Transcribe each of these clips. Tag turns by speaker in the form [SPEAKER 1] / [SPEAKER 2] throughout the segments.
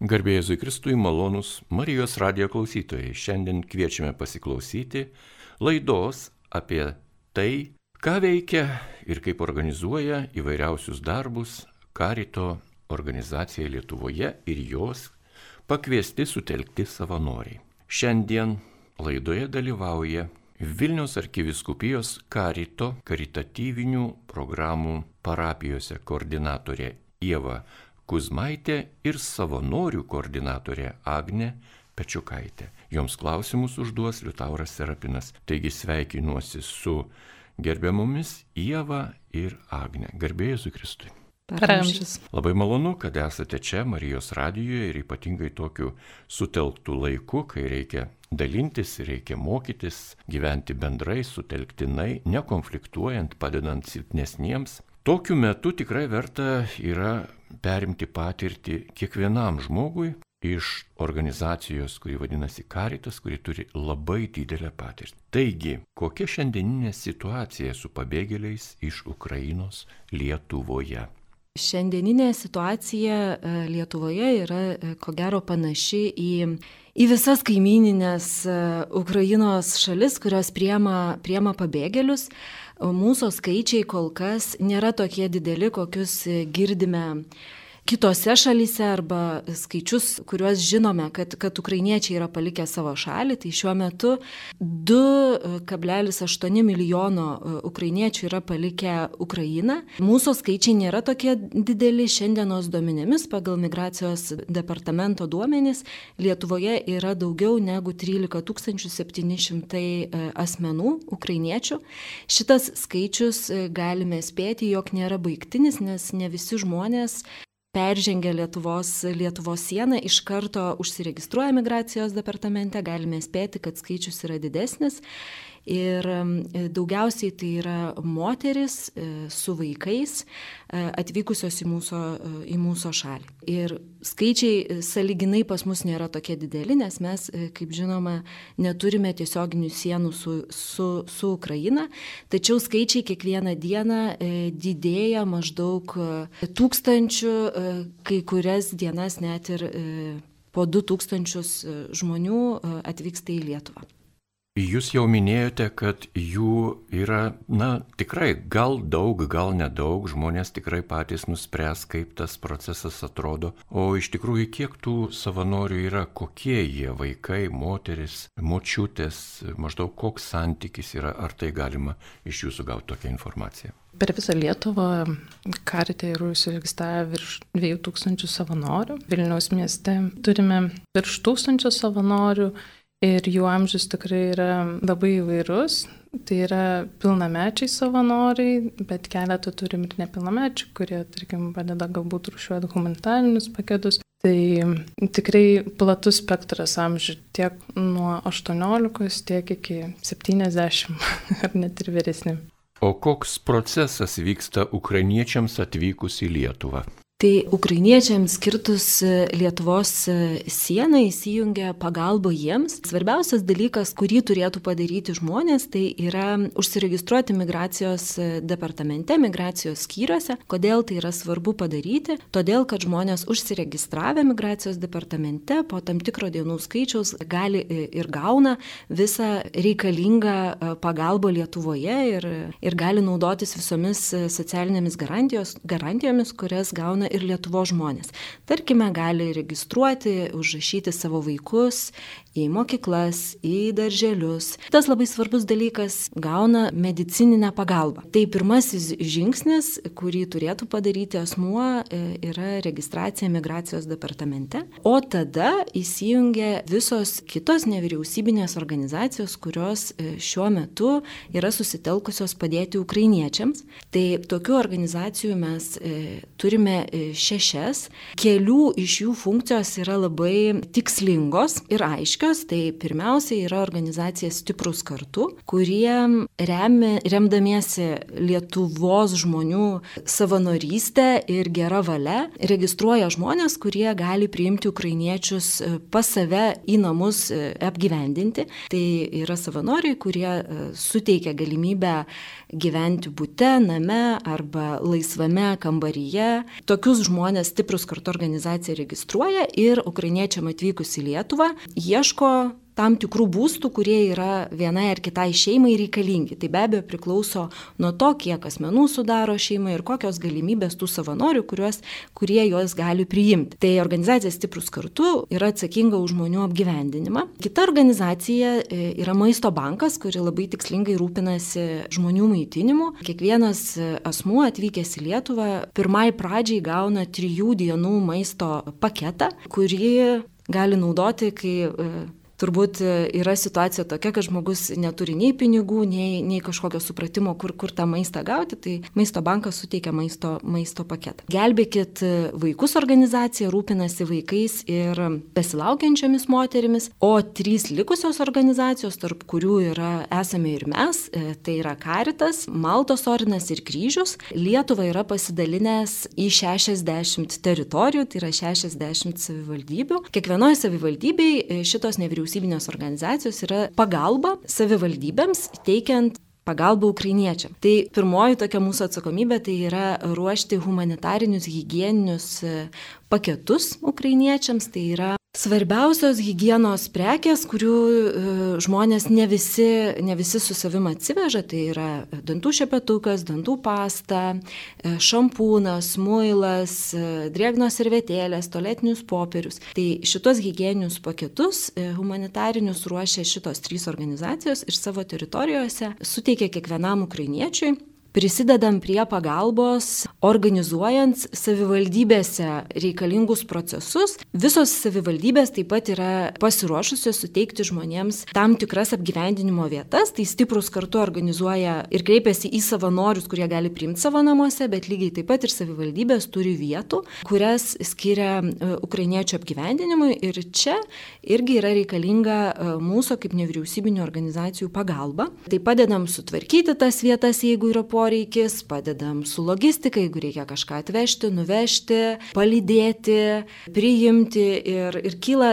[SPEAKER 1] Garbėjai Kristui malonus Marijos radijo klausytojai. Šiandien kviečiame pasiklausyti laidos apie tai, ką veikia ir kaip organizuoja įvairiausius darbus Karito organizacija Lietuvoje ir jos pakviesti sutelkti savanoriai. Šiandien laidoje dalyvauja Vilniaus arkiviskupijos Karito karitatyvinių programų parapijose koordinatorė Ieva Kuzmaitė ir savanorių koordinatorė Agne Pečiukaitė. Joms klausimus užduos Liutauras Serapinas. Taigi sveikinuosi su gerbiamomis Ieva ir Agne. Garbėjai su Kristui.
[SPEAKER 2] Paramžys.
[SPEAKER 1] Labai malonu, kad esate čia Marijos radijoje ir ypatingai tokiu sutelktų laiku, kai reikia dalintis, reikia mokytis, gyventi bendrai, sutelktinai, nekonfliktuojant, padedant silpnesniems. Tokiu metu tikrai verta yra perimti patirtį kiekvienam žmogui iš organizacijos, kuri vadinasi Karitas, kuri turi labai didelę patirtį. Taigi, kokia šiandieninė situacija su pabėgėliais iš Ukrainos Lietuvoje?
[SPEAKER 2] Šiandieninė situacija e, Lietuvoje yra e, ko gero panaši į, į visas kaimininės e, Ukrainos šalis, kurios priema, priema pabėgėlius. Mūsų skaičiai kol kas nėra tokie dideli, kokius girdime kitose šalyse arba skaičius, kuriuos žinome, kad, kad ukrainiečiai yra palikę savo šalį, tai šiuo metu 2,8 milijono e, ukrainiečių yra palikę Ukrainą. Mūsų skaičiai nėra tokie dideli šiandienos duomenėmis, pagal migracijos departamento duomenys Lietuvoje yra daugiau negu 13 700 e, asmenų ukrainiečių. Šitas skaičius e, galime spėti, jog nėra baigtinis, nes ne visi žmonės peržengę Lietuvos, Lietuvos sieną, iš karto užsiregistruoja migracijos departamente, galime spėti, kad skaičius yra didesnis. Ir daugiausiai tai yra moteris e, su vaikais e, atvykusios į mūsų, e, į mūsų šalį. Ir skaičiai saliginai pas mus nėra tokie dideli, nes mes, kaip žinoma, neturime tiesioginių sienų su, su, su Ukraina, tačiau skaičiai kiekvieną dieną didėja maždaug tūkstančių, kai kurias dienas net ir po 2000 žmonių atvyksta į Lietuvą.
[SPEAKER 1] Jūs jau minėjote, kad jų yra, na, tikrai gal daug, gal nedaug, žmonės tikrai patys nuspręs, kaip tas procesas atrodo. O iš tikrųjų, kiek tų savanorių yra, kokie jie vaikai, moteris, močiutės, maždaug koks santykis yra, ar tai galima iš jūsų gauti tokią informaciją?
[SPEAKER 3] Per visą Lietuvą karite yra užsiregistravę virš 2000 savanorių. Vilniaus mieste turime virš 1000 savanorių Ir jų amžius tikrai yra labai įvairus. Tai yra pilnamečiai savanoriai, bet keletą turim ir nepilnamečių, kurie, tarkim, padeda galbūt rušiuoti humanitarinius paketus. Tai tikrai platus spektras amžių tiek nuo 18, tiek iki 70 ar net ir vyresni.
[SPEAKER 1] O koks procesas vyksta ukrainiečiams atvykus į Lietuvą?
[SPEAKER 2] Tai ukrainiečiams skirtus e, Lietuvos e, sieną įsijungia pagalba jiems. Svarbiausias dalykas, kurį turėtų padaryti žmonės, tai yra užsiregistruoti migracijos e, departamente, migracijos skyriuose. Kodėl tai yra svarbu padaryti? Todėl, kad žmonės užsiregistravę migracijos departamente po tam tikro dienų skaičiaus gali ir gauna visą reikalingą pagalbą Lietuvoje ir, ir gali naudotis visomis socialinėmis garantijomis, kurias gauna ir Lietuvo žmonės. Tarkime, gali registruoti, užrašyti savo vaikus į mokyklas, į darželius. Tas labai svarbus dalykas - gauna medicininę pagalbą. Tai pirmasis žingsnis, kurį turėtų padaryti asmuo, e, yra registracija migracijos departamente. O tada įsijungia visos kitos nevyriausybinės organizacijos, kurios e, šiuo metu yra susitelkusios padėti ukrainiečiams. Tai tokių organizacijų mes e, turime šešias. Kelių iš jų funkcijos yra labai tikslingos ir aiškios aiškios. Tai pirmiausia yra organizacija Stiprus kartu, kurie remia, remdamiesi Lietuvos žmonių savanorystę ir gerą valią, registruoja žmonės, kurie gali priimti ukrainiečius e, pas save į namus e, apgyvendinti. Tai yra savanoriai, kurie e, suteikia galimybę gyventi būte, name arba laisvame kambaryje. Tokius žmonės stiprus kartu organizacija registruoja ir ukrainiečiam atvykus į Lietuvą ieško tam tikrų būstų, kurie yra vienai ar kitai šeimai reikalingi. Tai be abejo priklauso nuo to, kiek asmenų sudaro šeima ir kokios galimybės tų savanorių, kuriuos, kurie juos gali priimti. Tai organizacija Stiprus kartu yra atsakinga už žmonių apgyvendinimą. Kita organizacija e, yra Maisto bankas, kuri labai tikslingai rūpinasi žmonių maitinimu. Kiekvienas asmuo atvykęs į Lietuvą pirmai pradžiai gauna trijų dienų maisto paketą, kurį gali naudoti, kai e, turbūt e, yra situacija tokia, kad žmogus neturi nei pinigų, nei, nei kažkokio supratimo, kur, kur tą maistą gauti, tai maisto bankas suteikia maisto, maisto paketą. Gelbėkit e, vaikus organizacija rūpinasi vaikais ir besilaukiančiomis moterimis, o trys likusios organizacijos, tarp kurių yra esame ir mes, e, tai yra Karitas, Maltos ordinas ir kryžius, Lietuva yra pasidalinęs į 60 teritorijų, tai yra 60 savivaldybių. Kiekvienoje savivaldybėje šitos nevyriausybės nevyriausybinės organizacijos yra pagalba savivaldybėms teikiant pagalbą ukrainiečiam. Tai pirmoji tokia mūsų atsakomybė tai yra ruošti humanitarinius, hygieninius paketus ukrainiečiams, tai yra Svarbiausios hygienos prekės, kurių e, žmonės ne visi, ne visi su savim atsiveža, tai yra dantų šepetukas, dantų pasta, e, šampūnas, muilas, e, drėgnos servetėlės, toletinius popierius. Tai šitos hygieninius paketus humanitarinius ruošia šitos trys organizacijos ir savo teritorijose suteikia kiekvienam ukrainiečiui prisidedam prie pagalbos, organizuojant savivaldybėse reikalingus procesus. Visos savivaldybės taip pat yra pasiruošusios suteikti žmonėms tam tikras apgyvendinimo vietas, tai stiprus kartu organizuoja ir kreipiasi į savanorius, kurie gali priimti savo namuose, bet lygiai taip pat ir savivaldybės turi vietų, kurias skiria e, ukrainiečių apgyvendinimui ir čia irgi yra reikalinga e, mūsų kaip nevyriausybinio organizacijų pagalba. Tai padedam sutvarkyti tas vietas, jeigu yra poreikis poreikis, padedam su logistika, jeigu reikia kažką atvežti, nuvežti, palydėti, priimti ir, ir kyla,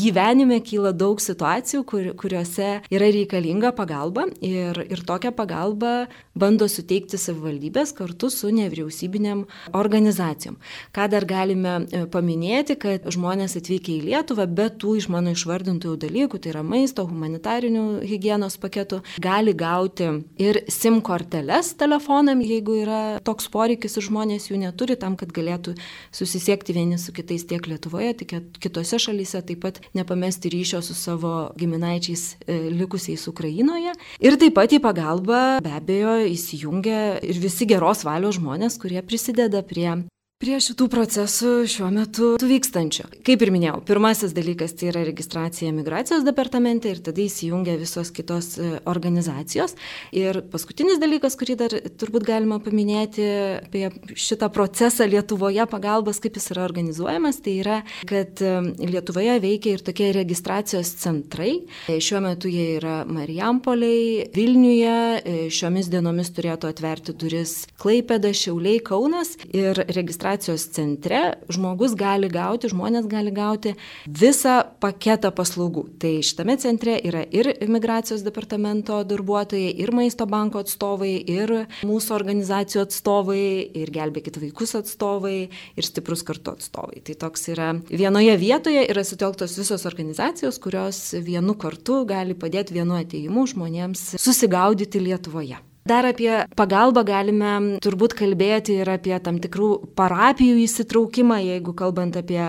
[SPEAKER 2] gyvenime kyla daug situacijų, kur, kuriuose yra reikalinga pagalba ir, ir tokią pagalbą bando suteikti savivaldybės kartu su nevyriausybinėm organizacijom. Ką dar galime e, paminėti, kad žmonės atvykę į Lietuvą, be tų iš mano išvardintų dalykų, tai yra maisto, humanitarinių hygienos paketų, gali gauti ir SIM korteles telefonam, jeigu yra toks poreikis ir žmonės jų neturi tam, kad galėtų susisiekti vieni su kitais tiek Lietuvoje, tiek kitose šalyse, taip pat nepamesti ryšio su savo giminaičiais e, likusiais Ukrainoje. Ir taip pat į pagalbą be abejo įsijungia ir visi geros valios žmonės, kurie prisideda prie Prie šitų procesų šiuo metu vykstančio. Kaip ir minėjau, pirmasis dalykas tai yra registracija migracijos departamente ir tada įsijungia visos kitos e, organizacijos. Ir paskutinis dalykas, kurį dar turbūt galima paminėti apie šitą procesą Lietuvoje pagalbos, kaip jis yra organizuojamas, tai yra, kad e, Lietuvoje veikia ir tokie registracijos centrai. E, šiuo metu jie yra Marijampoliai, Vilniuje, šiomis dienomis turėtų atverti duris Klaipėda, Šiauliai, Kaunas ir registracijos registracijos centre žmogus gali gauti, žmonės gali gauti visą paketą paslaugų. Tai šitame centre yra ir imigracijos departamento darbuotojai, ir maisto banko atstovai, ir mūsų organizacijų atstovai, ir gelbėkit vaikus atstovai, ir stiprus kartu atstovai. Tai toks yra vienoje vietoje yra sutelktos visos organizacijos, kurios vienu kartu gali padėti vienu ateimu žmonėms susigaudyti Lietuvoje. Dar apie pagalbą galime turbūt kalbėti ir apie tam tikrų parapijų įsitraukimą, jeigu kalbant apie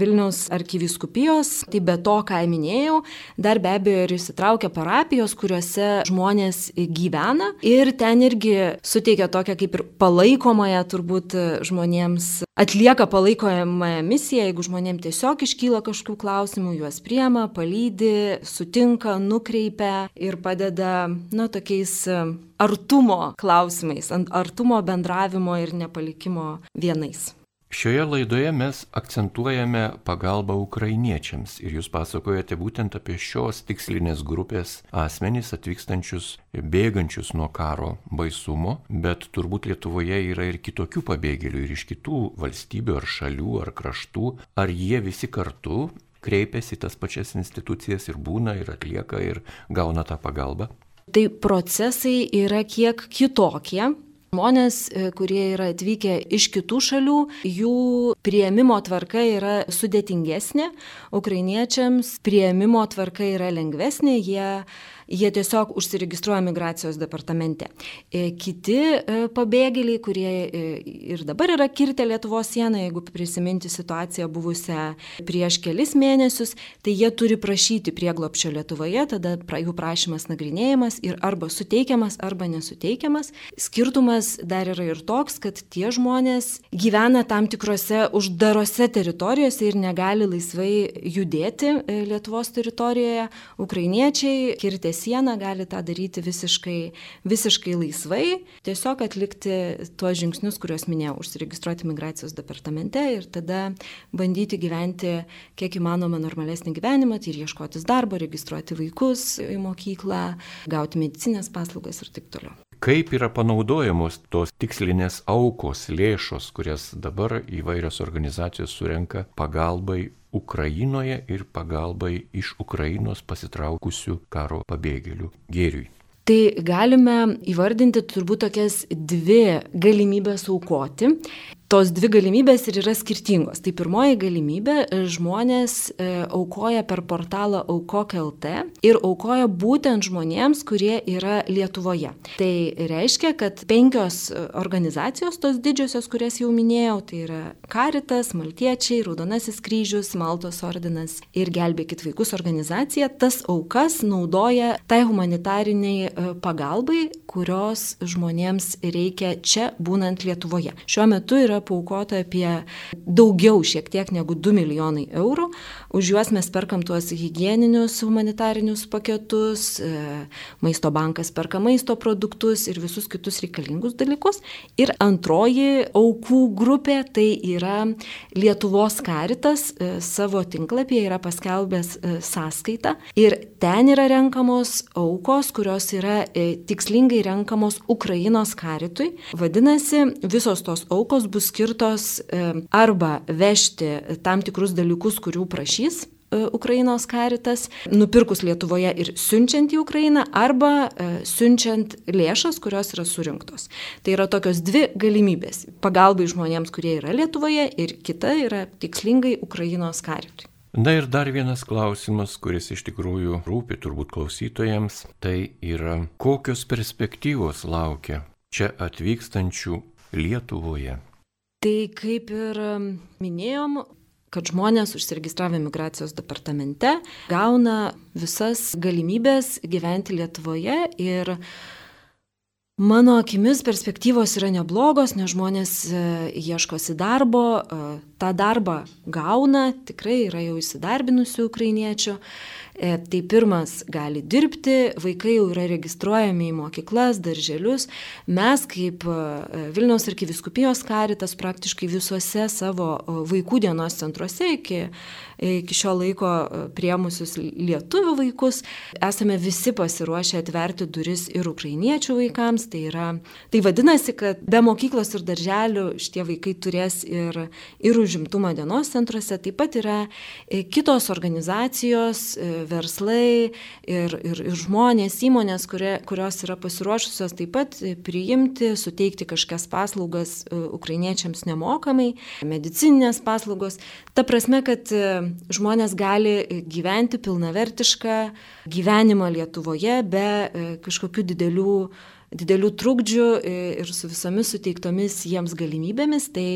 [SPEAKER 2] Vilniaus arkiviskupijos, tai be to, ką minėjau, dar be abejo ir įsitraukia parapijos, kuriuose žmonės gyvena ir ten irgi suteikia tokią kaip ir palaikomąją turbūt žmonėms atlieka palaikomąją misiją, jeigu žmonėms tiesiog iškyla kažkokių klausimų, juos priema, palydi, sutinka, nukreipia ir padeda, na, tokiais artumo klausimais, artumo bendravimo ir nepalikimo vienais.
[SPEAKER 1] Šioje laidoje mes akcentuojame pagalbą ukrainiečiams ir jūs pasakojate būtent apie šios tikslinės grupės asmenys atvykstančius, bėgančius nuo karo baisumo, bet turbūt Lietuvoje yra ir kitokių pabėgėlių ir iš kitų valstybių ar šalių ar kraštų, ar jie visi kartu kreipiasi tas pačias institucijas ir būna ir atlieka ir gauna tą pagalbą.
[SPEAKER 2] Tai procesai yra kiek kitokie, Žmonės, e, kurie yra atvykę iš kitų šalių, jų prieimimo tvarka yra sudėtingesnė, ukrainiečiams prieimimo tvarka yra lengvesnė, jie jie tiesiog užsiregistruoja migracijos departamente. E, kiti e, pabėgėliai, kurie e, ir dabar yra kirtę Lietuvos sieną, jeigu prisiminti situaciją buvusią prieš kelis mėnesius, tai jie turi prašyti prieglopščio Lietuvoje, tada jų prašymas nagrinėjimas ir arba suteikiamas, arba nesuteikiamas. Skirtumas dar yra ir toks, kad tie žmonės gyvena tam tikrose uždarose teritorijose ir negali laisvai judėti Lietuvos teritorijoje. Ukrainiečiai kirtė sieną gali tą daryti visiškai, visiškai laisvai, tiesiog atlikti tuos žingsnius, kuriuos minėjau, užsiregistruoti migracijos departamente ir tada bandyti gyventi kiek įmanoma normalesnį gyvenimą, tai ir ieškotis darbo, registruoti vaikus į mokyklą, gauti medicinės paslaugas ir taip toliau.
[SPEAKER 1] Kaip yra panaudojamos tos tikslinės aukos, lėšos, kurias dabar įvairios organizacijos surenka pagalbai Ukrainoje ir pagalbai iš Ukrainos pasitraukusių karo pabėgėlių gėriui.
[SPEAKER 2] Tai galime įvardinti turbūt tokias dvi galimybės aukoti tos dvi galimybės ir yra skirtingos. Tai pirmoji galimybė e, - žmonės e, aukoja per portalą aukok.lt ir aukoja būtent žmonėms, kurie yra Lietuvoje. Tai reiškia, kad penkios e, organizacijos, tos didžiosios, kurias jau minėjau, tai yra Karitas, Maltiečiai, Raudonasis kryžius, Maltos ordinas ir Gelbėkit vaikus organizacija, tas aukas naudoja tai humanitariniai pagalbai, kurios žmonėms reikia čia būnant Lietuvoje. Šiuo metu yra yra paukota apie daugiau šiek tiek negu 2 milijonai eurų. Už juos mes perkam tuos hygieninius humanitarinius paketus, e, maisto bankas perka maisto produktus ir visus kitus reikalingus dalykus. Ir antroji aukų grupė tai yra Lietuvos karitas e, savo tinklapyje yra paskelbęs e, sąskaitą ir ten yra renkamos aukos, kurios yra tikslingai renkamos Ukrainos karitui. Vadinasi, visos tos aukos bus skirtos e, arba vežti tam tikrus dalykus, kurių prašys e, Ukrainos karitas, nupirkus Lietuvoje ir siunčiant į Ukrainą, arba e, siunčiant lėšas, kurios yra surinktos. Tai yra tokios dvi galimybės - pagalbai žmonėms, kurie yra Lietuvoje ir kita yra tikslingai Ukrainos karitui.
[SPEAKER 1] Na ir dar vienas klausimas, kuris iš tikrųjų rūpi turbūt klausytojams, tai yra kokios perspektyvos laukia čia atvykstančių Lietuvoje.
[SPEAKER 2] Tai kaip ir minėjom, kad žmonės užsiregistravę migracijos departamente gauna visas galimybės gyventi Lietuvoje ir Mano akimis perspektyvos yra neblogos, nes žmonės e, ieškosi darbo, e, tą darbą gauna, tikrai yra jau įsidarbinusių ukrainiečių tai pirmas gali dirbti, vaikai jau yra registruojami į mokyklas, darželius. Mes kaip e, Vilniaus arkiviskupijos karitas praktiškai visuose savo e, vaikų dienos centruose iki, iki šio laiko priemusius lietuvių vaikus esame visi pasiruošę atverti duris ir ukrainiečių vaikams. Tai, yra, tai vadinasi, kad be mokyklos ir darželių šitie vaikai turės ir, ir užimtumo dienos centruose. Taip pat yra kitos organizacijos, verslai ir, ir, ir žmonės, įmonės, kurie, kurios yra pasiruošusios taip pat priimti, suteikti kažkokias paslaugas e, ukrainiečiams nemokamai, medicininės paslaugos. Ta prasme, kad e, žmonės gali gyventi pilnavertišką gyvenimą Lietuvoje be e, kažkokių didelių didelių trukdžių ir su visomis suteiktomis jiems galimybėmis. Tai,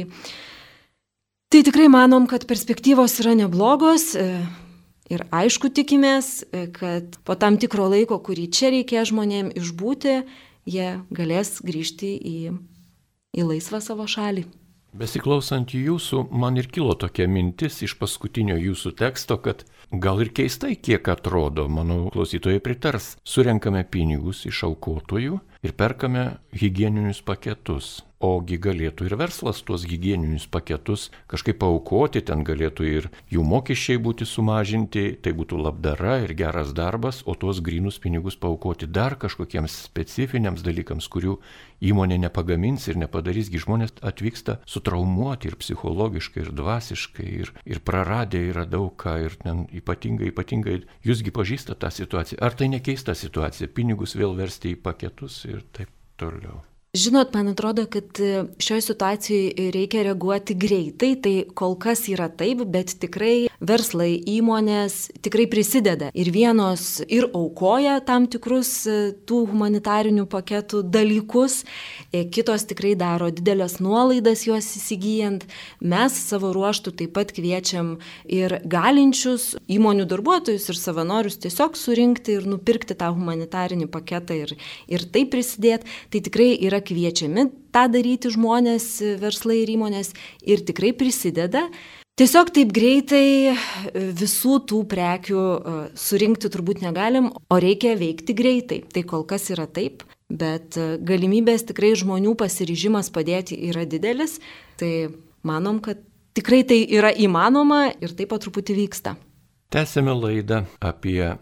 [SPEAKER 2] tai tikrai manom, kad perspektyvos yra neblogos. Ir aišku, tikimės, kad po tam tikro laiko, kurį čia reikės žmonėm išbūti, jie galės grįžti į, į laisvą savo šalį.
[SPEAKER 1] Besiklausant jūsų, man ir kilo tokia mintis iš paskutinio jūsų teksto, kad gal ir keistai kiek atrodo, manau, klausytojai pritars, surenkame pinigus iš aukotojų ir perkame hygieninius paketus. Ogi galėtų ir verslas tuos hygieninius paketus kažkaip paukoti, ten galėtų ir jų mokesčiai būti sumažinti, tai būtų labdara ir geras darbas, o tuos grinus pinigus paukoti dar kažkokiems specifiniams dalykams, kurių įmonė nepagamins ir nepadarysgi žmonės atvyksta sutraumuoti ir psichologiškai, ir dvasiškai, ir, ir praradę yra daug ką, ir ten ypatingai, ypatingai, jūsgi pažįsta tą situaciją. Ar tai nekeista situacija, pinigus vėl versti į paketus ir taip toliau.
[SPEAKER 2] Žinot, man atrodo, kad e, šioje situacijoje reikia reaguoti greitai, tai kol kas yra taip, bet tikrai verslai, įmonės tikrai prisideda ir vienos ir aukoja tam tikrus e, tų humanitarinių paketų dalykus, e, kitos tikrai daro didelės nuolaidas juos įsigijant. Mes savo ruoštų taip pat kviečiam ir galinčius įmonių darbuotojus ir savanorius tiesiog surinkti ir nupirkti tą humanitarinį paketą ir, ir taip prisidėti. Tai tikrai yra yra kviečiami tą daryti žmonės, verslai ir įmonės ir tikrai prisideda. Tiesiog taip greitai visų tų prekių e, surinkti turbūt negalim, o reikia veikti greitai. Tai kol kas yra taip, bet e, galimybės tikrai žmonių pasiryžimas padėti yra didelis. Tai manom, kad tikrai tai yra įmanoma ir taip pat truputį vyksta.
[SPEAKER 1] Tęsėme laidą apie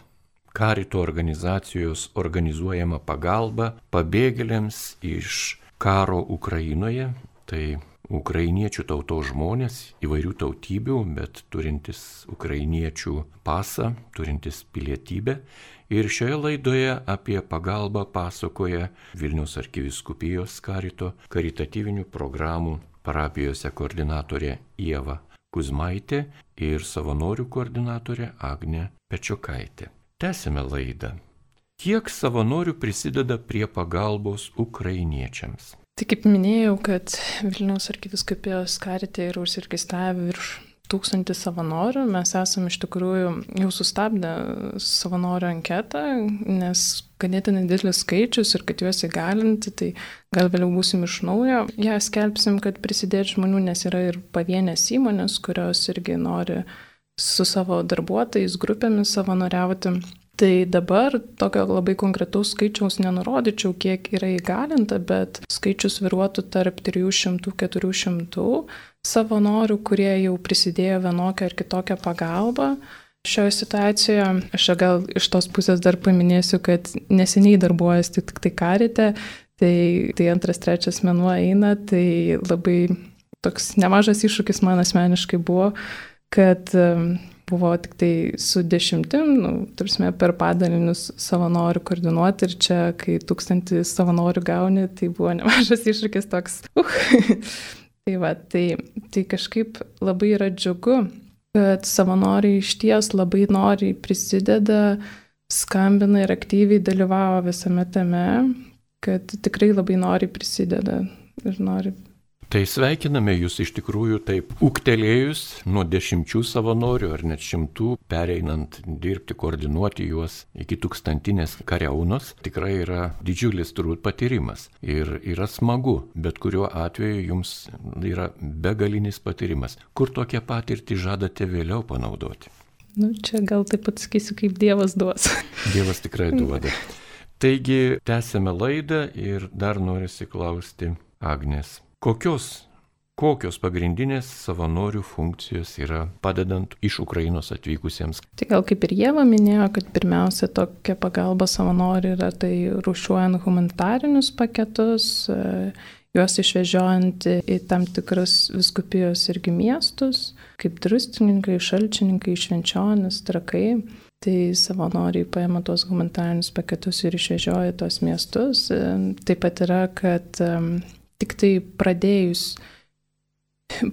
[SPEAKER 1] karito organizacijos organizuojama pagalba pabėgėliams iš karo Ukrainoje. Tai ukrainiečių tautos žmonės, įvairių tautybių, bet turintis ukrainiečių pasą, turintis pilietybę. Ir šioje laidoje apie pagalbą pasakoja Vilnius arkiviskupijos karito karitatyvinių programų parapijose koordinatorė Ieva Kuzmaitė ir savanorių koordinatorė Agne Pečiokaitė. Tęsime laidą. Kiek savanorių prisideda prie pagalbos ukrainiečiams?
[SPEAKER 3] Tai kaip minėjau, kad Vilniaus arkiviskupijos karitė yra užsiregistravę virš tūkstantį savanorių. Mes esame iš tikrųjų jau sustabdę savanorių anketą, nes ganėtinai didelis skaičius ir kad juos įgalinti, tai gal vėliau būsim iš naujo. Ja skelbsim, kad prisidėti žmonių, nes yra ir pavienės įmonės, kurios irgi nori su savo darbuotojais, grupėmis savanoriauti. Tai dabar tokio labai konkretaus skaičiaus nenurodyčiau, kiek yra įgalinta, bet skaičius viruotų tarp 300-400 savanorių, kurie jau prisidėjo vienokią ar kitokią pagalbą. Šioje situacijoje aš gal iš tos pusės dar paminėsiu, kad neseniai darbuojasi tik tai karite, tai, tai antras, trečias menuo eina, tai labai toks nemažas iššūkis man asmeniškai buvo kad buvo tik tai su dešimtim, nu, tursime per padalinius savanorių koordinuoti ir čia, kai tūkstantį savanorių gauni, tai buvo nemažas iššūkis toks. Uh. tai va, tai, tai kažkaip labai yra džiugu, kad savanoriai iš ties labai noriai prisideda, skambina ir aktyviai dalyvavo visame tame, kad tikrai labai noriai prisideda ir nori
[SPEAKER 1] Tai sveikiname jūs iš tikrųjų taip ūktelėjus nuo dešimčių savanorių ar net šimtų, pereinant dirbti, koordinuoti juos iki tūkstantinės kariaunos, tikrai yra didžiulis turbūt patyrimas. Ir yra smagu, bet kuriuo atveju jums yra begalinis patyrimas. Kur tokią patirtį žadate vėliau panaudoti?
[SPEAKER 3] Nu, čia gal taip pat sakysiu, kaip Dievas duos.
[SPEAKER 1] Dievas tikrai duoda. Taigi, tęsėme laidą ir dar norisi klausti Agnes. Kokios, kokios pagrindinės savanorių funkcijos yra padedant iš Ukrainos atvykusiems?
[SPEAKER 3] Tai gal kaip ir Jėva minėjo, kad pirmiausia tokia pagalba savanorių yra tai rušiuojant humanitarinius paketus, e, juos išvežiojant į tam tikras viskupijos irgi miestus, kaip drustininkai, šalčininkai, švenčionis, trakai. Tai savanoriai paima tos humanitarinius paketus ir išvežioja tos miestus. E, taip pat yra, kad tik tai pradėjus,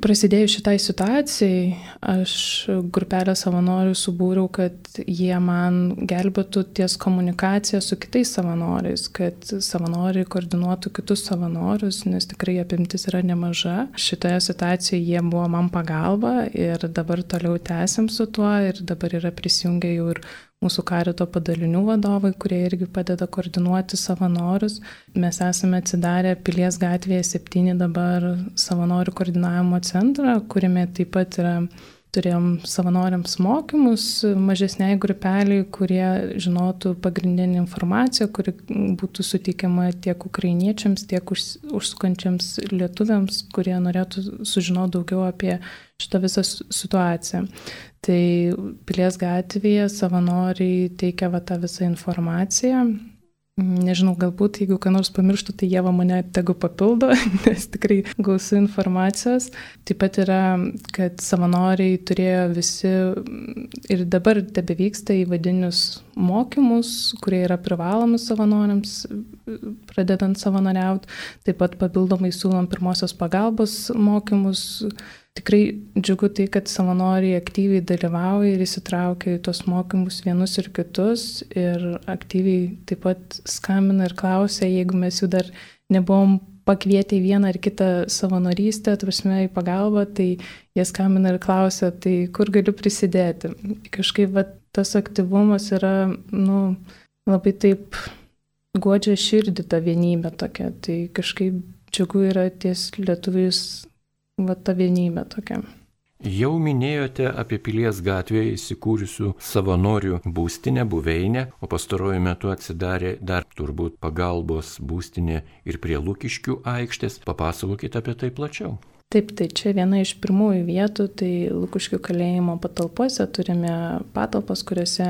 [SPEAKER 3] prasidėjus šitai situacijai, aš grupelę savanorių subūriau, kad jie man gelbėtų ties komunikacija su kitais savanoriais, kad savanoriai koordinuotų kitus savanorius, nes tikrai apimtis yra nemaža. Šitoje situacijoje jie buvo man pagalba ir dabar toliau tęsim su tuo ir dabar yra prisijungę jau ir mūsų karito padalinių vadovai, kurie irgi padeda koordinuoti savanorius. Mes esame atsidarę Pilies gatvėje 7 dabar savanorių koordinavimo centrą, kuriame taip pat yra turėjom savanoriams mokymus mažesniai grupeliai, kurie žinotų pagrindinį informaciją, kuri būtų suteikiama tiek ukrainiečiams, tiek užsukančiams lietuviams, kurie norėtų sužinoti daugiau apie šitą visą situaciją. Tai Pilies gatvėje savanoriai teikia va tą visą informaciją, Nežinau, galbūt jeigu ką nors pamirštų, tai jie mane tegu papildo, nes tikrai gausu informacijos. Taip pat yra, kad savanoriai turėjo visi ir dabar tebe vyksta įvadinius mokymus, kurie yra privalomus savanoriams, pradedant savanoriauti. Taip pat papildomai siūlom pirmosios pagalbos mokymus Tikrai džiugu tai, kad savanoriai aktyviai dalyvauja ir įsitraukia į tos mokymus vienus ir kitus ir aktyviai taip pat skambina ir klausia, jeigu mes jų dar nebuvom pakvietę į vieną ar kitą savanorystę, prasme į pagalbą, tai jie skambina ir klausia, tai kur galiu prisidėti. Kažkaip va, tas aktyvumas yra, nu, labai taip godžia širdį tą vienybę tokia, tai kažkaip džiugu yra ties lietuviais va ta vienybė tokia.
[SPEAKER 1] Jau minėjote apie Pilies gatvėje įsikūrusių savanorių būstinę, buveinę, o pastaruoju metu atsidarė dar turbūt pagalbos būstinė ir prie Lukiškių aikštės. Papasakokite apie tai plačiau.
[SPEAKER 3] Taip, tai čia viena iš pirmųjų vietų, tai Lukuškių kalėjimo patalpose turime patalpas, kuriuose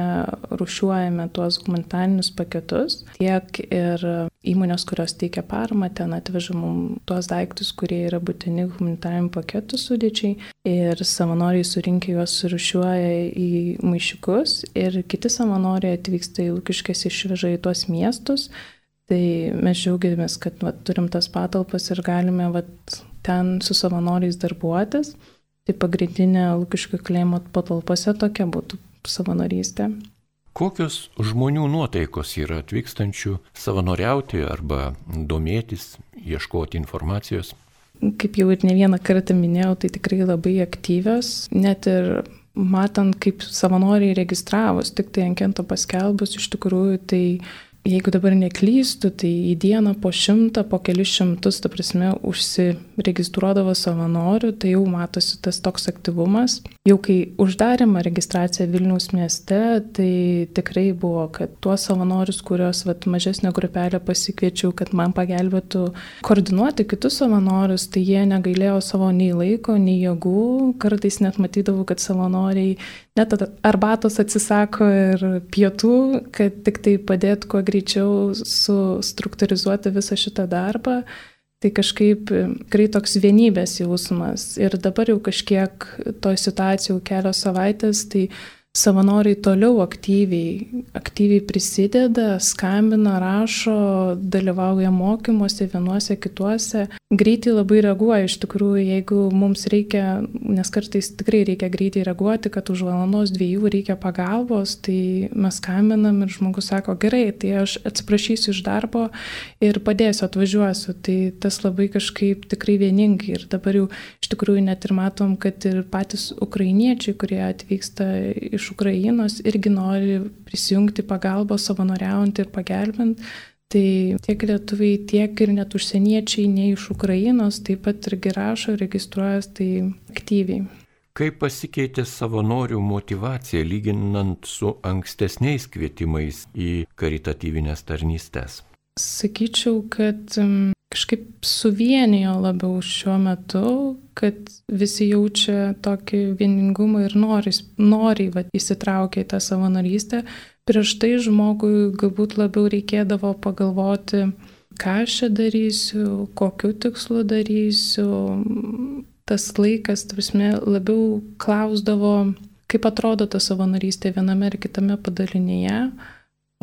[SPEAKER 3] rušiuojame tuos humanitarinius paketus. Tiek ir įmonės, kurios teikia paramą, ten atveža mums tuos daiktus, kurie yra būtini humanitarinių paketų sudėčiai. Ir savanoriai surinkę juos rušiuoja į maišiukus ir kiti savanoriai atvyksta į Lukiškės išveža į tuos miestus. Tai mes džiaugiamės, kad va, turim tas patalpas ir galime va, ten su savanoriais darbuotis. Tai pagrindinė Lukiškių kalėjimo patalpose tokia būtų savanorystė.
[SPEAKER 1] Kokios žmonių nuotaikos yra atvykstančių savanoriauti arba domėtis, ieškoti informacijos?
[SPEAKER 3] Kaip jau ir ne vieną kartą minėjau, tai tikrai labai aktyvios, net ir matant, kaip savanoriai registravus, tik tai ankento paskelbus, iš tikrųjų tai jeigu dabar neklystu, tai į dieną po šimtą, po kelius šimtus, ta prasme, užsiregistruodavo savanorių, tai jau matosi tas toks aktyvumas. Jau kai uždarėma registracija Vilniaus mieste, tai tikrai buvo, kad tuos savanorius, kuriuos vat, mažesnė grupelė pasikviečiau, kad man pagelbėtų koordinuoti kitus savanorius, tai jie negailėjo savo nei laiko, nei jėgų, kartais net matydavau, kad savanoriai net arbatos atsisako ir pietų, kad tik tai padėtų kuo greičiau sustruktūrizuoti visą šitą darbą. Tai kažkaip tikrai toks vienybės jausmas. Ir dabar jau kažkiek toj situacijai jau kelios savaitės, tai savanoriai toliau aktyviai, aktyviai prisideda, skambina, rašo, dalyvauja mokymuose vienuose, kituose. Greitai labai reaguoja, iš tikrųjų, jeigu mums reikia, nes kartais tikrai reikia greitai reaguoti, kad už valandos dviejų reikia pagalbos, tai mes skambinam ir žmogus sako, gerai, tai aš atsiprašysiu iš darbo ir padėsiu, atvažiuosiu. Tai tas labai kažkaip tikrai vieningai ir dabar jau iš tikrųjų net ir matom, kad ir patys ukrainiečiai, kurie atvyksta iš iš Ukrainos irgi nori prisijungti pagalbą, savanoriaujant ir pagelbint. Tai tiek lietuviai, tiek ir net užsieniečiai ne iš Ukrainos taip pat irgi rašo, registruojas tai aktyviai.
[SPEAKER 1] Kaip pasikeitė savanorių motivacija lyginant su ankstesniais kvietimais į karitatyvinės tarnystės?
[SPEAKER 3] Sakyčiau, kad kažkaip suvienijo labiau šiuo metu, kad visi jaučia tokį vieningumą ir nori, nori va, įsitraukia į tą savanorystę. Prieš tai žmogui galbūt labiau reikėdavo pagalvoti, ką aš čia darysiu, kokiu tikslu darysiu. Tas laikas, prasme, labiau klausdavo, kaip atrodo ta savanorystė viename ar kitame padalinyje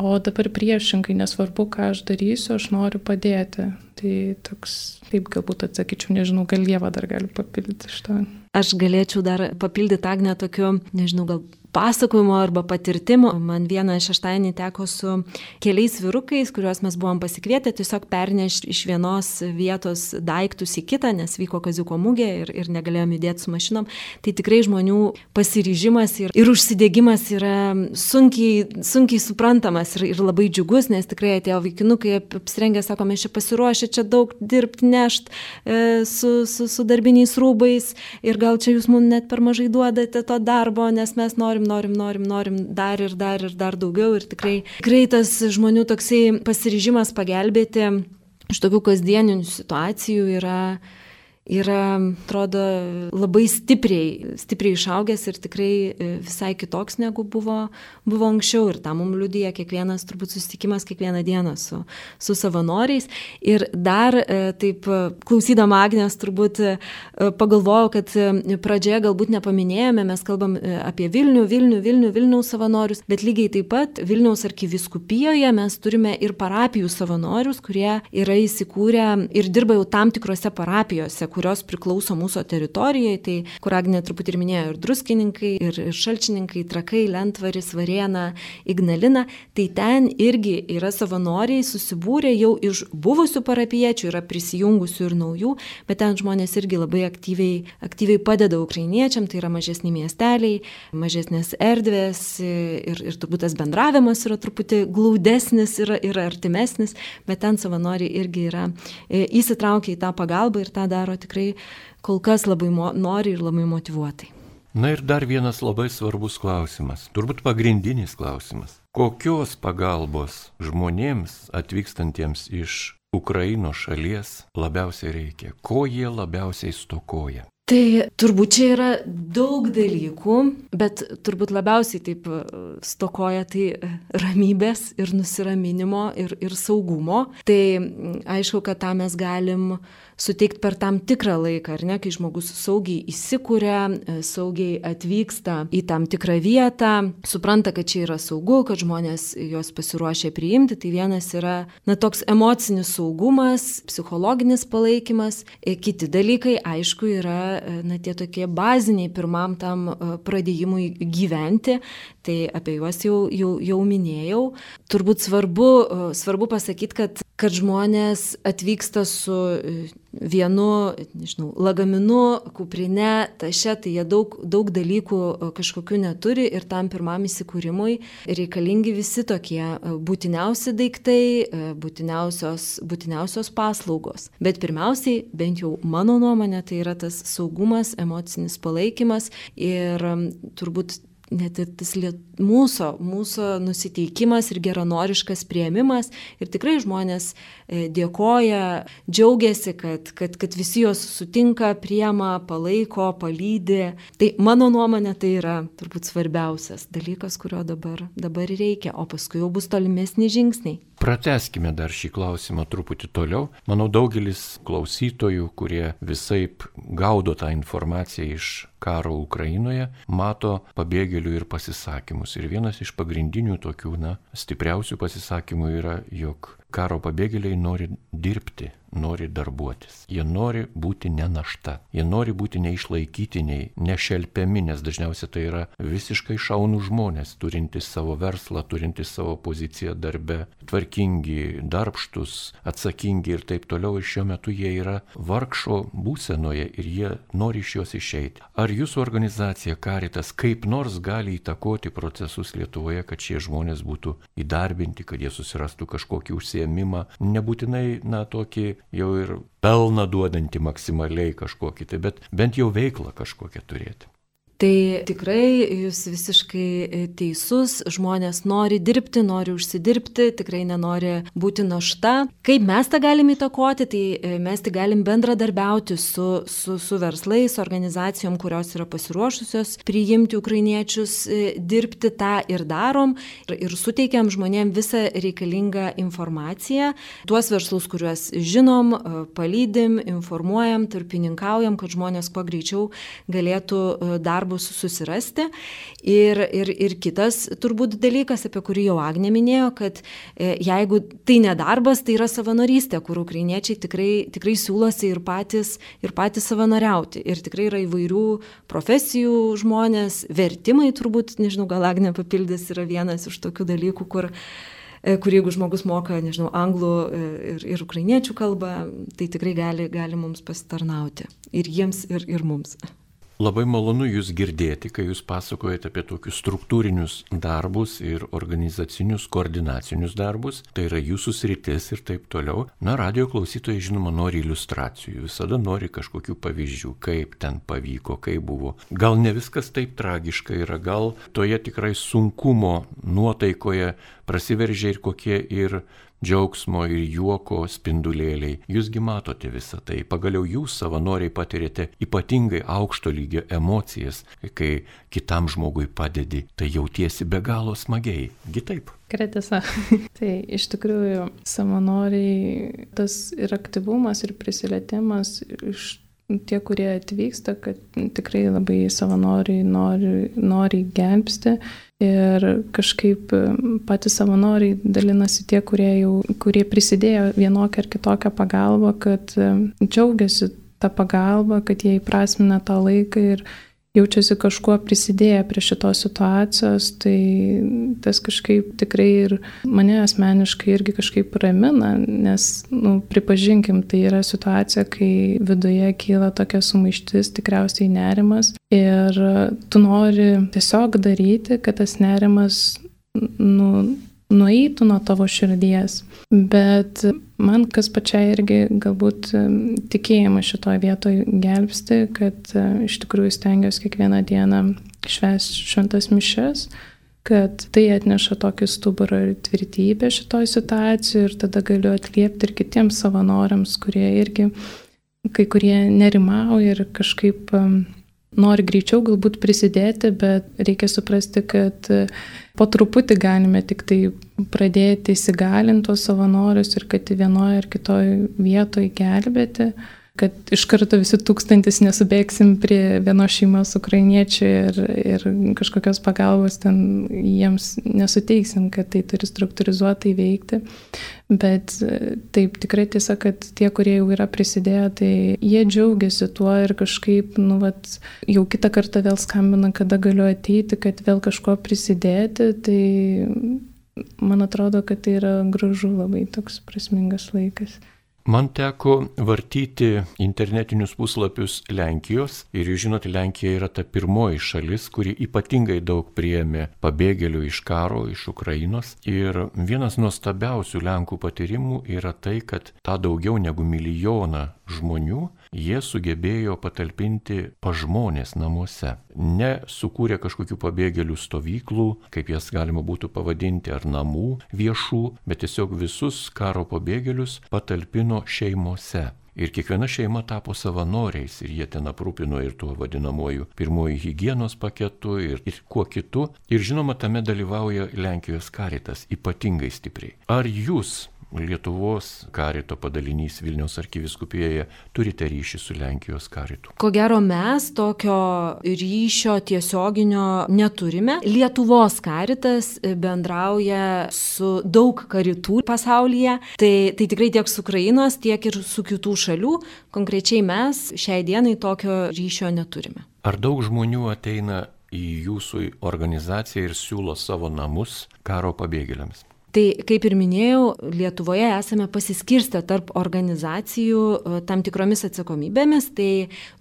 [SPEAKER 3] O dabar priešingai, nesvarbu, ką aš darysiu, aš noriu padėti. Tai toks, taip galbūt atsakyčiau, nežinau, gal Lieva dar gali papildyti šitą.
[SPEAKER 2] Aš galėčiau dar papildyti Agnę tokiu, nežinau, gal pasakojimo arba patirtimo. Man vieną šeštadienį teko su keliais vyrukais, kuriuos mes buvom pasikvietę tiesiog pernešti iš vienos vietos daiktus į kitą, nes vyko kaziuko mugė ir, ir negalėjom judėti su mašinom. Tai tikrai žmonių pasiryžimas ir, ir užsidegimas yra sunkiai, sunkiai suprantamas ir, ir labai džiugus, nes tikrai atėjo vaikinukai apsirengę, sako, mes čia pasiruošę, čia daug dirbti, nešt e, su, su, su darbiniais rūbais ir gal čia jūs mums net per mažai duodate to darbo, nes mes norim, norim, norim, norim dar ir dar ir dar daugiau. Ir tikrai greitas žmonių toksai pasiryžimas pagelbėti iš tokių kasdieninių situacijų yra yra, atrodo, labai stipriai, stipriai išaugęs ir tikrai e, visai kitoks negu buvo, buvo anksčiau. Ir tą mums liudyja kiekvienas turbūt susitikimas kiekvieną dieną su, su savanoriais. Ir dar e, taip klausydama Agnės turbūt e, pagalvojau, kad pradžioje galbūt nepaminėjome, mes kalbam apie Vilnių, Vilnių, Vilnių, Vilniaus savanorius, bet lygiai taip pat Vilniaus arkiviskupijoje mes turime ir parapijų savanorius, kurie yra įsikūrę ir dirba jau tam tikrose parapijose kurios priklauso mūsų teritorijai, tai kur Agnė truputį ir minėjo, ir druskininkai, ir, ir šalčininkai, trakai, lentvaris, varėna, ignalina, tai ten irgi yra savanoriai susibūrę jau iš buvusių parapiečių, yra prisijungusių ir naujų, bet ten žmonės irgi labai aktyviai, aktyviai padeda ukrainiečiam, tai yra mažesni miesteliai, mažesnės erdvės ir, ir turbūt tas bendravimas yra truputį glaudesnis ir, ir artimesnis, bet ten savanoriai irgi yra e, įsitraukę į tą pagalbą ir tą daro tikrai kol kas labai nori ir labai motivuotai.
[SPEAKER 1] Na ir dar vienas labai svarbus klausimas, turbūt pagrindinis klausimas. Kokios pagalbos žmonėms atvykstantiems iš Ukrainos šalies labiausiai reikia? Ko jie labiausiai stokoja?
[SPEAKER 2] Tai turbūt čia yra daug dalykų, bet turbūt labiausiai taip e, stokoja tai ramybės ir nusiraminimo ir, ir saugumo. Tai aišku, kad tą mes galim suteikti per tam tikrą laiką, ar ne, kai žmogus saugiai įsikūrė, e, saugiai atvyksta į tam tikrą vietą, supranta, kad čia yra saugu, kad žmonės juos pasiruošia priimti, tai vienas yra, na, toks emocinis saugumas, psichologinis palaikymas, e, kiti dalykai, aišku, yra, e, na, tie tokie baziniai pirmam tam pradėjimui gyventi, tai apie juos jau, jau, jau minėjau. Turbūt svarbu, svarbu pasakyti, kad, kad žmonės atvyksta su vienu, nežinau, lagaminu, kuprine, taše, tai jie daug, daug dalykų e, kažkokių neturi ir tam pirmam įsikūrimui reikalingi visi tokie e, būtiniausi daiktai, e, būtiniausios, būtiniausios paslaugos. Bet pirmiausiai, bent jau mano nuomonė, tai yra tas saugumas, emocinis palaikymas ir turbūt net ir tas liet, mūsų, mūsų nusiteikimas ir geranoriškas prieimimas. Ir tikrai žmonės e, dėkoja, džiaugiasi, kad, kad, kad visi juos sutinka, priema, palaiko, palydi. Tai mano nuomonė tai yra turbūt svarbiausias dalykas, kurio dabar, dabar reikia, o paskui jau bus tolimesni žingsniai.
[SPEAKER 1] Prateskime dar šį klausimą truputį toliau. Manau, daugelis klausytojų, kurie visai gaudo tą informaciją iš karo Ukrainoje, mato pabėgėlių ir pasisakymus. Ir vienas iš pagrindinių tokių, na, stipriausių pasisakymų yra, jog karo pabėgėliai nori dirbti, nori darbuotis. Jie nori būti ne našta, jie nori būti neišlaikytiniai, nešelpiami, nes dažniausiai tai yra visiškai šaunų žmonės, turintys savo verslą, turintys savo poziciją darbe, tvarkingi, darbštus, atsakingi ir taip toliau. Ir šiuo metu jie yra vargšo būsenoje ir jie nori iš jos išeiti. Ar jūsų organizacija Karitas kaip nors gali įtakoti procesus Lietuvoje, kad šie žmonės būtų įdarbinti, kad jie susirastų kažkokį užsiemimą, nebūtinai, na, tokį jau ir pelną duodantį maksimaliai kažkokį, tai bet bent jau veiklą kažkokią turėti.
[SPEAKER 2] Tai tikrai jūs visiškai e, teisus, žmonės nori dirbti, nori užsidirbti, tikrai nenori būti našta. Kaip mes tą galim įtakoti, tai e, mes tik galim bendradarbiauti su, su, su verslais, organizacijom, kurios yra pasiruošusios priimti ukrainiečius, e, dirbti tą ir darom ir, ir suteikiam žmonėm visą reikalingą informaciją. Tuos verslus, kuriuos žinom, palydim, informuojam, tarpininkaujam, kad žmonės kuo greičiau galėtų darbų darbus susirasti. Ir, ir, ir kitas turbūt dalykas, apie kurį jau Agnė minėjo, kad e, jeigu tai nedarbas, tai yra savanorystė, kur ukrainiečiai tikrai, tikrai siūlosi ir patys, ir patys savanoriauti. Ir tikrai yra įvairių profesijų žmonės, vertimai turbūt, nežinau, gal Agnė papildys, yra vienas iš tokių dalykų, kur e, kur jeigu žmogus moka, nežinau, anglų e, ir, ir ukrainiečių kalbą, tai tikrai gali, gali mums pasitarnauti. Ir jiems, ir, ir mums.
[SPEAKER 1] Labai malonu Jūs girdėti, kai Jūs pasakojate apie tokius struktūrinius darbus ir organizacinius koordinacinius darbus. Tai yra Jūsų sritis ir taip toliau. Na, radio klausytojai žinoma nori iliustracijų, visada nori kažkokių pavyzdžių, kaip ten pavyko, kaip buvo. Gal ne viskas taip tragiška yra, gal toje tikrai sunkumo nuotaikoje prasiveržia ir kokie ir džiaugsmo ir juoko spindulėliai. Jūsgi matote visą tai. Pagaliau jūs savanoriai patirėte ypatingai aukšto lygio emocijas, kai kitam žmogui padedi, tai jautiesi be galo smagiai. Gitaip.
[SPEAKER 3] Kretisa. tai iš tikrųjų savanoriai tas ir aktyvumas, ir prisilietimas iš tie, kurie atvyksta, kad tikrai labai savanoriai nori, nori gelbsti. Ir kažkaip patys savanoriai dalinasi tie, kurie, jau, kurie prisidėjo vienokią ar kitokią pagalbą, kad džiaugiasi tą pagalbą, kad jie įprasmina tą laiką ir jaučiasi kažkuo prisidėję prie šitos situacijos, tai tas kažkaip tikrai ir mane asmeniškai irgi kažkaip ramina, nes, nu, pripažinkim, tai yra situacija, kai viduje kyla tokia sumaištis, tikriausiai nerimas ir tu nori tiesiog daryti, kad tas nerimas, nu, nueitų nuo tavo širdies. Bet man kas pačiai irgi galbūt tikėjimas šitoje vietoje gelbsti, kad iš tikrųjų stengiuosi kiekvieną dieną švęsti šventas mišes kad tai atneša tokį stuburą ir tvirtybę šitoj situacijoje ir tada galiu atliepti ir kitiems savanoriams, kurie irgi kai kurie nerimauja ir kažkaip nori greičiau galbūt prisidėti, bet reikia suprasti, kad e, po truputį galime tik tai pradėti įsigalinti tos savanorius ir kad vienoje ar kitoje vietoje gelbėti kad iš karto visi tūkstantis nesubėgsim prie vienos šeimos ukrainiečių ir, ir kažkokios pagalbos ten jiems nesuteiksim, kad tai turi struktūrizuotai veikti. Bet taip tikrai tiesa, kad tie, kurie jau yra prisidėję, tai jie džiaugiasi tuo ir kažkaip, nu, vat, jau kitą kartą vėl skambina, kada galiu ateiti, kad vėl kažko prisidėti. Tai man atrodo, kad tai yra gražu labai toks prasmingas laikas.
[SPEAKER 1] Man teko vartyti internetinius puslapius Lenkijos ir jūs žinote, Lenkija yra ta pirmoji šalis, kuri ypatingai daug priėmė pabėgėlių iš karo, iš Ukrainos. Ir vienas nuostabiausių Lenkų patyrimų yra tai, kad tą daugiau negu milijoną žmonių jie sugebėjo patalpinti pažmonės namuose. Ne sukūrė kažkokių pabėgėlių stovyklų, kaip jas galima būtų pavadinti, ar namų viešų, bet tiesiog visus karo pabėgėlius patalpino šeimose. Ir kiekviena šeima tapo savanoriais ir jie ten aprūpino ir tuo vadinamoju pirmoji hygienos paketu ir, ir kuo kitu. Ir žinoma, tame dalyvauja Lenkijos karitas ypatingai stipriai. Ar jūs Lietuvos karito padalinys Vilniaus arkiviskupijoje turite ryšį su Lenkijos karitu?
[SPEAKER 2] Ko gero mes tokio ryšio tiesioginio neturime. Lietuvos karitas bendrauja su daug karitų pasaulyje. Tai, tai tikrai tiek su Ukrainos, tiek ir su kitų šalių. Konkrečiai mes šiai dienai tokio ryšio neturime.
[SPEAKER 1] Ar daug žmonių ateina į jūsų organizaciją ir siūlo savo namus karo pabėgėliams?
[SPEAKER 2] Tai kaip ir minėjau, Lietuvoje esame pasiskirstę tarp organizacijų e, tam tikromis atsakomybėmis. Tai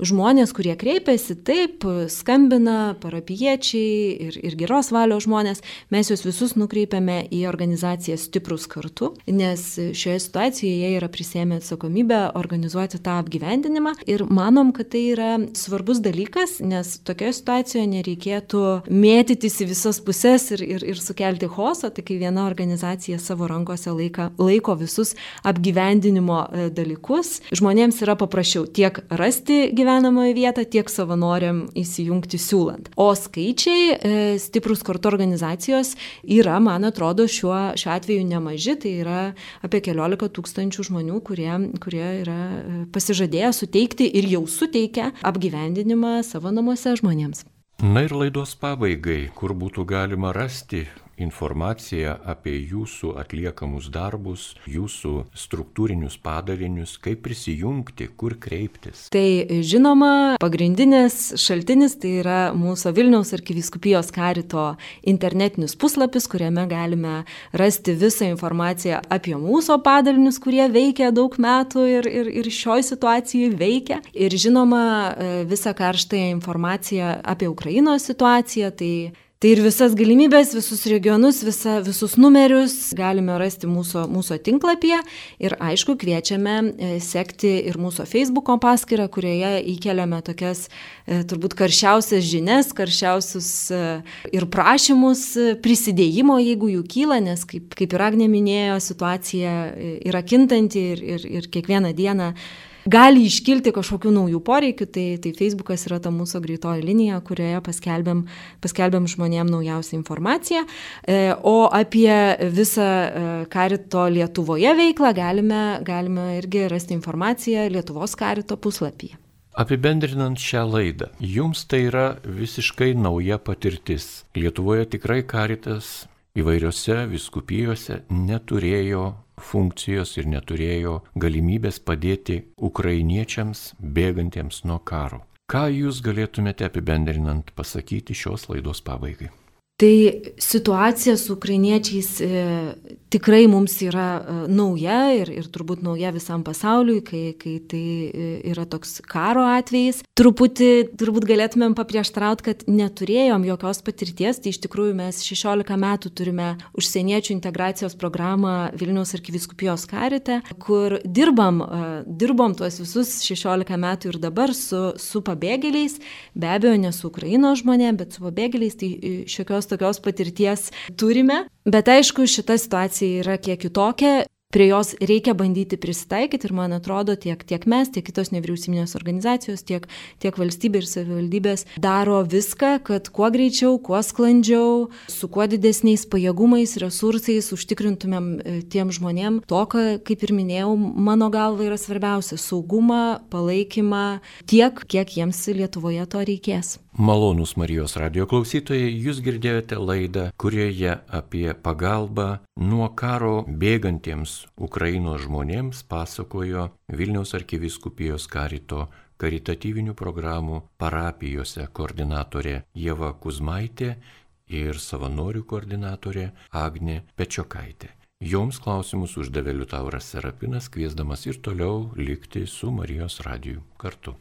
[SPEAKER 2] žmonės, kurie kreipiasi, taip, skambina, parapiečiai ir, ir geros valios žmonės, mes juos visus nukreipiame į organizaciją Stiprus kartu, nes šioje situacijoje jie yra prisėmę atsakomybę organizuoti tą apgyvendinimą. Ir manom, kad tai yra svarbus dalykas, nes tokioje situacijoje nereikėtų mėtytis į visas puses ir, ir, ir sukelti hoso, tai kai viena organizacija organizacija savo rankose laika, laiko visus apgyvendinimo e, dalykus. Žmonėms yra paprasčiau tiek rasti gyvenamąją vietą, tiek savanoriam įsijungti siūlant. O skaičiai e, stiprus kartu organizacijos yra, man atrodo, šiuo, šiuo atveju nemaži, tai yra apie keliolika tūkstančių žmonių, kurie, kurie yra e, pasižadėję suteikti ir jau suteikia apgyvendinimą savo namuose žmonėms.
[SPEAKER 1] Na ir laidos pabaigai, kur būtų galima rasti informaciją apie jūsų atliekamus darbus, jūsų struktūrinius padarinius, kaip prisijungti, kur kreiptis?
[SPEAKER 2] Tai žinoma, pagrindinis šaltinis tai yra mūsų Vilniaus arkiviskupijos karito internetinis puslapis, kuriame galime rasti visą informaciją apie mūsų padalinius, kurie veikia daug metų ir, ir, ir šioj situacijai veikia. Ir žinoma, visą karštąją informaciją apie Ukrainos situaciją, tai Tai ir visas galimybės, visus regionus, visa, visus numerius galime rasti mūsų, mūsų tinklapyje. Ir aišku kviečiame e, sekti ir mūsų Facebook paskyrą, kurioje įkeliame tokias e, turbūt karščiausias žinias, karščiausius e, ir prašymus prisidėjimo, jeigu jų kyla, nes kaip, kaip ir Agnė minėjo, situacija yra kintanti ir, ir, ir kiekvieną dieną gali iškilti kažkokių naujų poreikių, tai, tai Facebookas yra ta mūsų greitoji linija, kurioje paskelbėm, paskelbėm žmonėm naujausią informaciją. E, o apie visą e, karito Lietuvoje veiklą galime, galime irgi rasti informaciją Lietuvos karito puslapyje.
[SPEAKER 1] Apibendrinant šią laidą, jums tai yra visiškai nauja patirtis. Lietuvoje tikrai karitas įvairiose viskupijose neturėjo funkcijos ir neturėjo galimybės padėti ukrainiečiams bėgantiems nuo karo. Ką jūs galėtumėte apibendrinant pasakyti šios laidos pabaigai?
[SPEAKER 2] Tai situacija su ukrainiečiais e, tikrai mums yra e, nauja ir, ir turbūt nauja visam pasauliui, kai, kai tai e, yra toks karo atvejis. Truputį turbūt galėtumėm paprieštrauti, kad neturėjom jokios patirties, tai iš tikrųjų mes 16 metų turime užsieniečių integracijos programą Vilniaus arkiviskupijos karite, kur dirbam, dirbom tuos visus 16 metų ir dabar su, su pabėgėliais, be abejo ne su Ukrainos žmonėmis, bet su pabėgėliais, tai šiokios tokios patirties turime, bet aišku, šita situacija yra kiek kitokia prie jos reikia bandyti prisitaikyti ir man atrodo tiek, tiek mes, tiek kitos nevyriausybinės organizacijos, tiek, tiek valstybė ir savivaldybės daro viską, kad kuo greičiau, kuo sklandžiau, su kuo didesniais pajėgumais, resursais užtikrintumėm e, tiem žmonėm to, ką, kaip ir minėjau, mano galva yra svarbiausia - saugumą, palaikymą tiek, kiek jiems Lietuvoje to reikės.
[SPEAKER 1] Malonus Marijos radio klausytojai, jūs girdėjote laidą, kurioje apie pagalbą nuo karo bėgantiems Ukrainos žmonėms pasakojo Vilniaus arkiviskupijos karito karitatyvinių programų parapijose koordinatorė Jeva Kuzmaitė ir savanorių koordinatorė Agnė Pečiokaitė. Joms klausimus uždavė Liutauras Serapinas, kviesdamas ir toliau likti su Marijos radiju kartu.